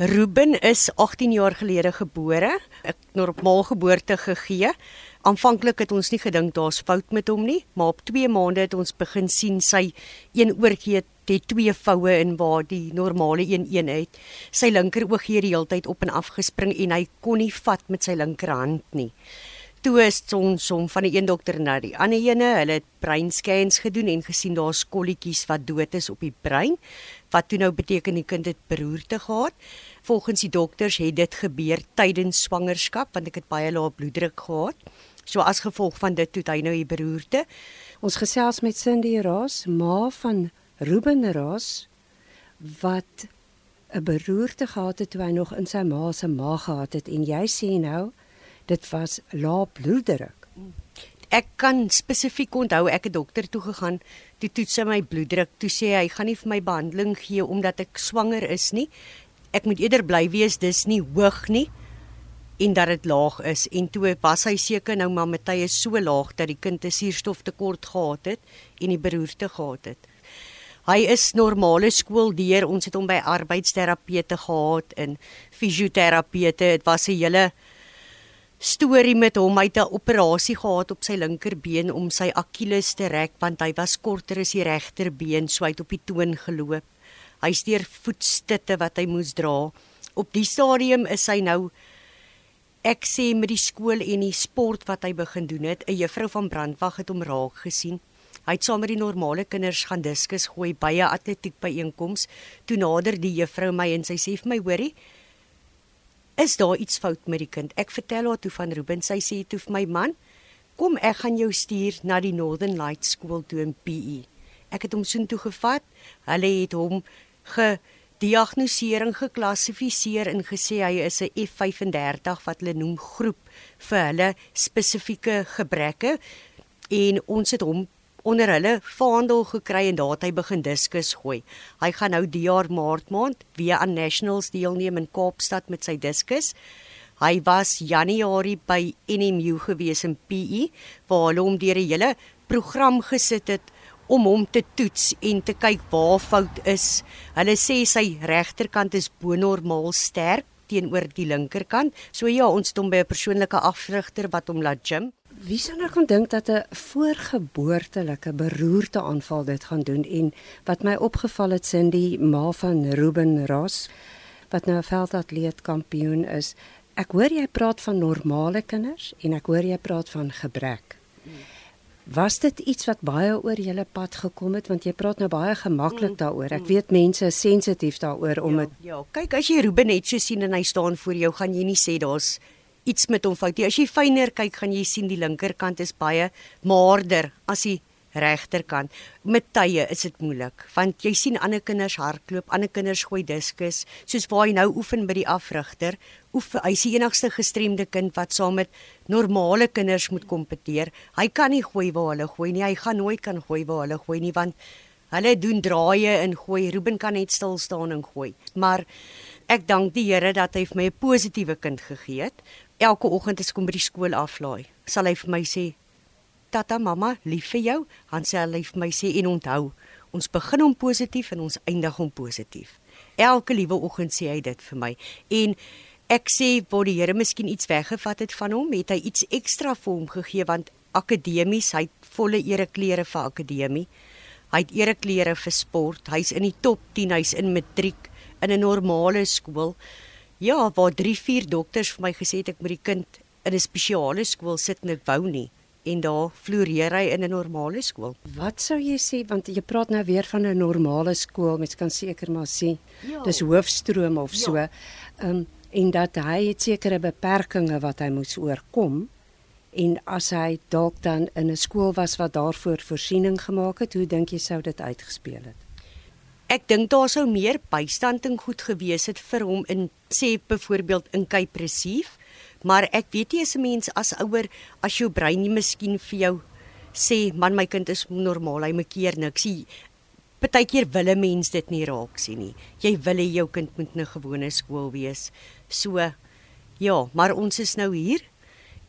Ruben is 18 jaar gelede gebore. Ek normaal geboorte gegee. Aanvanklik het ons nie gedink daar's fout met hom nie, maar op 2 maande het ons begin sien sy een oorgee het twee voue in waar die normale een een het. Sy linker oog het die hele tyd op en af gespring en hy kon nie vat met sy linkerhand nie. Is ons hom van die een dokter na die ander ene, hulle het breinscans gedoen en gesien daar's kolletjies wat dood is op die brein. Wat toe nou beteken die kind het beroerte gehad. Volgens die dokters het dit gebeur tydens swangerskap want ek het baie lae bloeddruk gehad. So as gevolg van dit toe hy nou die beroerte. Ons gesels met Cindy Raas, ma van Ruben Raas wat 'n beroerte gehad het toe hy nog in sy ma se maag gehad het en jy sê nou dit was lae bloeddruk. Ek kan spesifiek onthou ek het dokter toe gegaan, toe toets hy my bloeddruk, toe sê hy gaan nie vir my behandeling gee omdat ek swanger is nie ek moet eerder bly wees dis nie hoog nie en dat dit laag is en toe was hy seker nou maar met tye so laag dat die kind 'n suurstoftekort gehad het en die beroerte gehad het. Hy is normale skool deur. Ons het hom by arbeidsterapeute gehad en fisioterapeute. Dit was 'n hele storie met hom. Hy het 'n operasie gehad op sy linkerbeen om sy Achilles te rek want hy was korter as die regterbeen, so hy het op die toon geloop. Hy steur voetstitte wat hy moes dra. Op die stadium is hy nou ek sê met die skool en die sport wat hy begin doen het, 'n juffrou van brandwag het hom raak gesien. Hy het saam met die normale kinders gaan diskus gooi by 'n atletiek byeenkoms. Toe nader die juffrou my en sy sê vir my, "Hoorie, is daar iets fout met die kind?" Ek vertel haar toe van Ruben. Sy sê toe vir my man, "Kom, ek gaan jou stuur na die Northern Lights skool toe in PE." Ek het hom soontoe gevat. Hulle het hom gediagnoseer en geklassifiseer en gesê hy is 'n F35 wat hulle noem groep vir hulle spesifieke gebreke en ons het hom onder hulle vaandel gekry en daar het hy begin diskus gooi. Hy gaan nou die jaar maart maand weer aan nationals deelneem in Kaapstad met sy diskus. Hy was Januarie by NMU gewees in PE waar hulle hom deur 'n hele program gesit het om hom te toets en te kyk waar fout is. Hulle sê sy regterkant is bo-normaal sterk teenoor die linkerkant. So ja, ons het hom by 'n persoonlike afrigter wat hom laat gym. Wie sou nou kon dink dat 'n voorgeboortelike beroerte aanval dit gaan doen en wat my opgeval het sin die ma van Ruben Ross wat nou 'n veldatleet kampioen is. Ek hoor jy praat van normale kinders en ek hoor jy praat van gebrek. Was dit iets wat baie oor julle pad gekom het want jy praat nou baie gemaklik mm, daaroor. Ek mm. weet mense is sensitief daaroor om dit ja, ja, kyk as jy Ruben net so sien en hy staan voor jou, gaan jy nie sê daar's iets met hom fout. As jy fyner kyk, gaan jy sien die linkerkant is baie maarder as die regterkant. Met tye is dit moeilik want jy sien ander kinders hardloop, ander kinders gooi diskus, soos waar hy nou oefen by die afrigter. Oef, hy is die enigste gestremde kind wat saam met normale kinders moet kompeteer. Hy kan nie gooi waar hulle gooi nie. Hy gaan nooit kan gooi waar hulle gooi nie want hulle doen draaie en gooi. Ruben kan net stil staan en gooi. Maar ek dank die Here dat hy vir my 'n positiewe kind gegee het. Elke oggend as ek kom by die skool aflaai, sal hy vir my sê, tata mamma lief vir jou han sê hy lief my sê en onthou ons begin hom positief en ons eindig hom positief. Elke liewe oggend sê hy dit vir my. En ek sê waar die Here miskien iets weggevat het van hom het hy iets ekstra vir hom gegee want akademies hy het volle ereklere vir akademie. Hy het ereklere vir sport hy's in die top 10 hy's in matriek in 'n normale skool ja waar 3 4 dokters vir my gesê het ek moet die kind in 'n spesiale skool sit en ek wou nie en daar floreer hy in 'n normale skool. Wat sou jy sê want jy praat nou weer van 'n normale skool, mens kan seker maar sê ja. dis hoofstroom of so. Ja. Ehm um, en dat hy het sekere beperkings wat hy moes oorkom en as hy dalk dan in 'n skool was wat daarvoor voorsiening gemaak het, hoe dink jy sou dit uitgespeel het? Ek dink daar sou meer bystand en goed gewees het vir hom in sê byvoorbeeld in Kypresief Maar ek weet nie as 'n mens as ouer as jou brein nie miskien vir jou sê man my kind is normaal, hy makeer niks. Partykeer wil 'n mens dit nie raak sien nie. Jy wil hê jou kind moet 'n gewone skool wees. So ja, maar ons is nou hier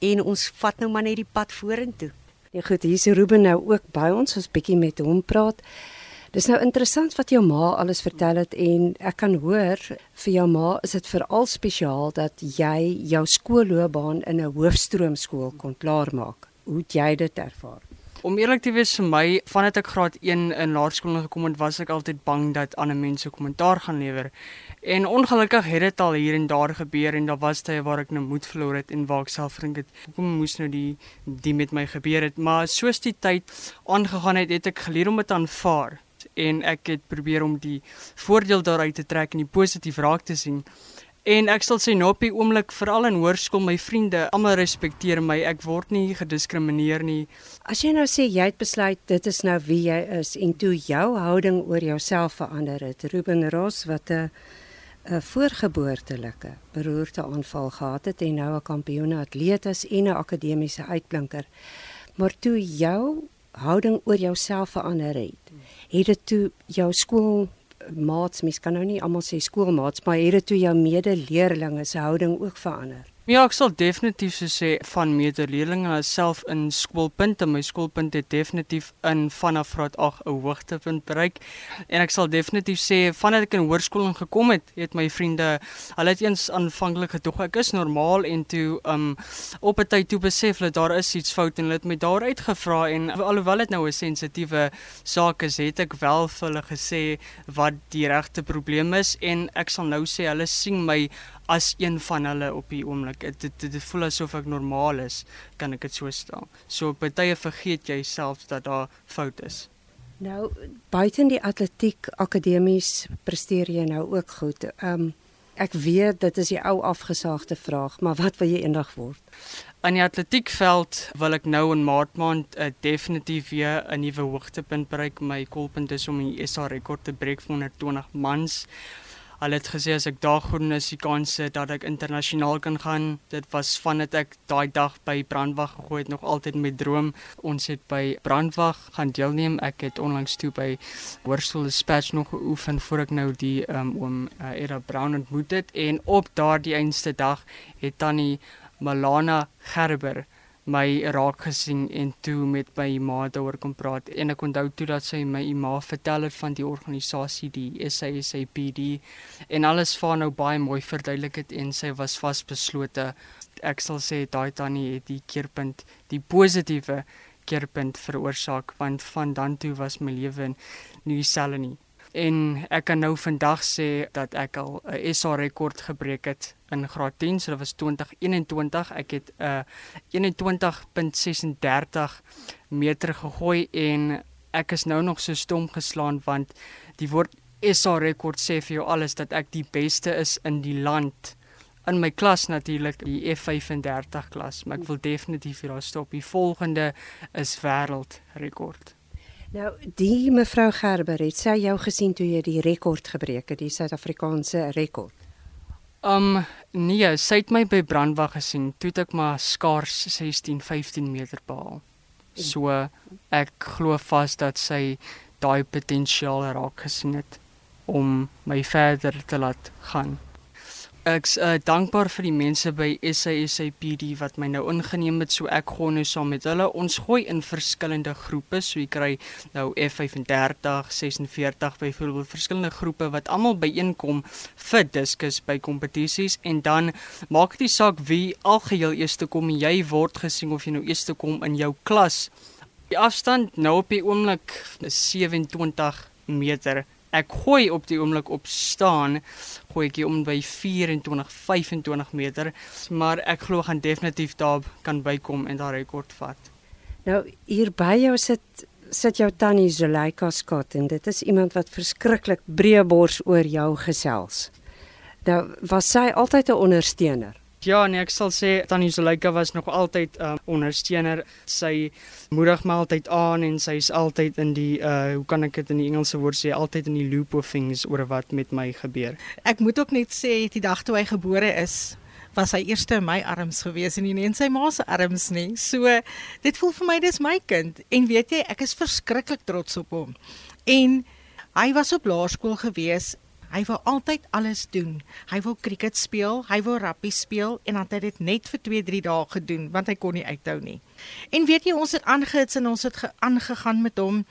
en ons vat nou maar net die pad vorentoe. Ja goed, hier is Ruben nou ook by ons, ons bietjie met hom praat. Dis nou interessant wat jou ma alles vertel het en ek kan hoor vir jou ma is dit veral spesiaal dat jy jou skoolloopbaan in 'n hoofstroomskool kon klaarmaak. Hoe het jy dit ervaar? Om eerlik te wees vir my, vandat ek graad 1 in laerskool gekom het, was ek altyd bang dat ander mense kommentaar gaan lewer. En ongelukkig het dit al hier en daar gebeur en daar was tye waar ek nou moed verloor het en waar ek self dink het, hoekom moes nou die die met my gebeur het? Maar soos die tyd aangegaan het, het ek geleer om dit aanvaar en ek het probeer om die voordeel daaruit te trek en die positief raak te sien. En ek sal sê nou op die oomblik veral in hoërskool my vriende almal respekteer my. Ek word nie gediskrimineer nie. As jy nou sê jy het besluit dit is nou wie jy is en toe jou houding oor jouself verander het. Ruben Ross wat 'n 'n voorgeboortelike beroerte aanval gehad het en nou 'n kampioene atleet is en 'n akademiese uitblinker. Maar toe jou houding oor jouself verander het, het dit toe jou skoolmaats, mens kan nou nie almal sê skoolmaats, maar het dit toe jou medeleerlinge se houding ook verander? Ja, ek sal definitief so sê van medeleerlinge self in skoolpunte. My skoolpunt het definitief in vanaf graad 8 'n hoogtepunt bereik. En ek sal definitief sê vandat ek in hoërskool ingekom het, het my vriende, hulle het eens aanvanklik gedog ek is normaal en toe um op 'n tyd toe besef hulle daar is iets fout en hulle het my daar uitgevra en alhoewel dit nou 'n sensitiewe saak is, het ek wel vir hulle gesê wat die regte probleem is en ek sal nou sê hulle sien my as een van hulle op die oomblik. Dit dit, dit voel asof ek normaal is, kan ek dit so stel. So op baie vergeet jy self dat daar fout is. Nou buiten die atletiek akademies presteer jy nou ook goed. Ehm um, ek weet dit is die ou afgesaagde vraag, maar wat wil jy eendag word? In die atletiekveld wil ek nou in Maart maand uh, definitief weer 'n nuwe hoogtepunt bereik. My kolpunt is om die SA rekord te breek vir 120 mans. Hulle het gesê as ek daar goed is, die kanse dat ek internasionaal kan gaan. Dit was vandat ek daai dag by Brandwag gegooi het nog altyd my droom. Ons het by Brandwag gaan deelneem. Ek het onlangs toe by Hoërskool Dispatch nog geoefen voor ek nou die um, oom uh, Era Brown ontmoet het en op daardie einste dag het tannie Malana Gerber my raak gesien en toe met my ma daaroor kom praat. En ek onthou toe dat sy my ma vertel het van die organisasie die SASAPD en alles vaar nou baie mooi verduidelik het en sy was vasbeslote. Ek sal sê daai tannie het die keerpunt die positiewe keerpunt veroorsaak want van dan toe was my lewe nie dieselfde nie en ek kan nou vandag sê dat ek al 'n SA rekord gebreek het in graad 10, so dit was 2021. Ek het 'n uh, 21.36 meter gegooi en ek is nou nog so stom geslaan want die woord SA rekord sê vir jou alles dat ek die beste is in die land. In my klas natuurlik die F35 klas maar ek wil definitief hier daar stop. Die volgende is wêreldrekord Nou, die mevrou Gerber het sy jou gesien toe jy die rekord gebreek het, die Suid-Afrikaanse rekord. Um nee, sy het my by Brandwag gesien, toe ek maar skaars 16, 15 meter behaal. So ek glo vas dat sy daai potensiaal raak gesien het om my verder te laat gaan. Ek's uh, dankbaar vir die mense by SASAPD wat my nou ingeneem het so ek gaan nou saam met hulle. Ons gooi in verskillende groepe, so jy kry nou F35, 46 byvoorbeeld verskillende groepe wat almal byeenkom vir diskus by kompetisies en dan maak dit saak wie algeheel eerste kom en jy word gesien of jy nou eerste kom in jou klas. Die afstand nou op die oomblik is 27 meter ek gooi op die oomblik op staan gooi ek om by 24 25 meter maar ek glo gaan definitief daar kan bykom en daai rekord vat. Nou hier by jou sit sit jou tannie Zuleika Scott en dit is iemand wat verskriklik breë bors oor jou gesels. Nou was sy altyd 'n ondersteuner Ja, nee, ek sal sê Tannie Zuleika was nog altyd 'n uh, ondersteuner. Sy moedig my altyd aan en sy is altyd in die uh hoe kan ek dit in die Engelse woord sê, altyd in die loop of things oor wat met my gebeur. Ek moet ook net sê die dag toe hy gebore is, was hy eerste in my arms gewees en nie in sy ma se arms nie. So dit voel vir my dis my kind en weet jy, ek is verskriklik trots op hom. En hy was op laerskool gewees Hy wou altyd alles doen. Hy wou cricket speel, hy wou rugby speel en dan het hy dit net vir 2-3 dae gedoen want hy kon nie uithou nie. En weet jy, ons het aangehits en ons het aangegaan met hom,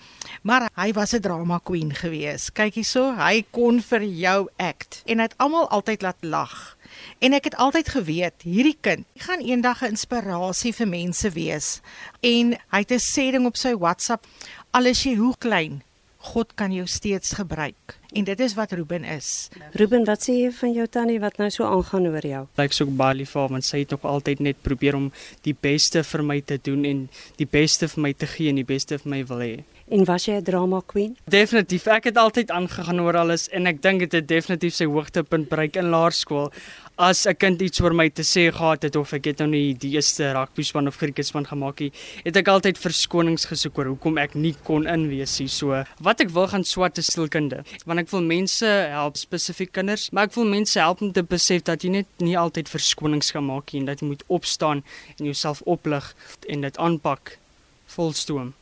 maar hy was 'n drama queen gewees. Kyk hierso, hy kon vir jou act en hy het almal altyd laat lag. En ek het altyd geweet hierdie kind gaan eendag 'n inspirasie vir mense wees. En hy het 'n sêding op sy WhatsApp: "Al is jy hoe klein, God kan jou steeds gebruik." En dit is wat Ruben is. Ruben, wat sê jy van jou tannie wat nou so aangaan oor jou? Ek sou baie lief vir want sy het nog altyd net probeer om die beste vir my te doen en die beste vir my te gee en die beste vir my wil hê. En was jy 'n drama queen? Definitief. Ek het altyd aangegaan oor alles en ek dink dit het definitief sy hoogtepunt bereik in laerskool. As 'n kind iets oor my te sê gehad het of ek het nou nie die eerste rugby span of cricket span gemaak nie, het ek altyd verskonings gesoek oor hoekom ek nie kon inwees nie. So, wat ek wil gaan swat is sielkunde. Want ek wil mense help spesifiek kinders, maar ek wil mense help om te besef dat jy net nie altyd verskonings gaan maak nie en dat jy moet opstaan en jouself oplig en dit aanpak volstoom.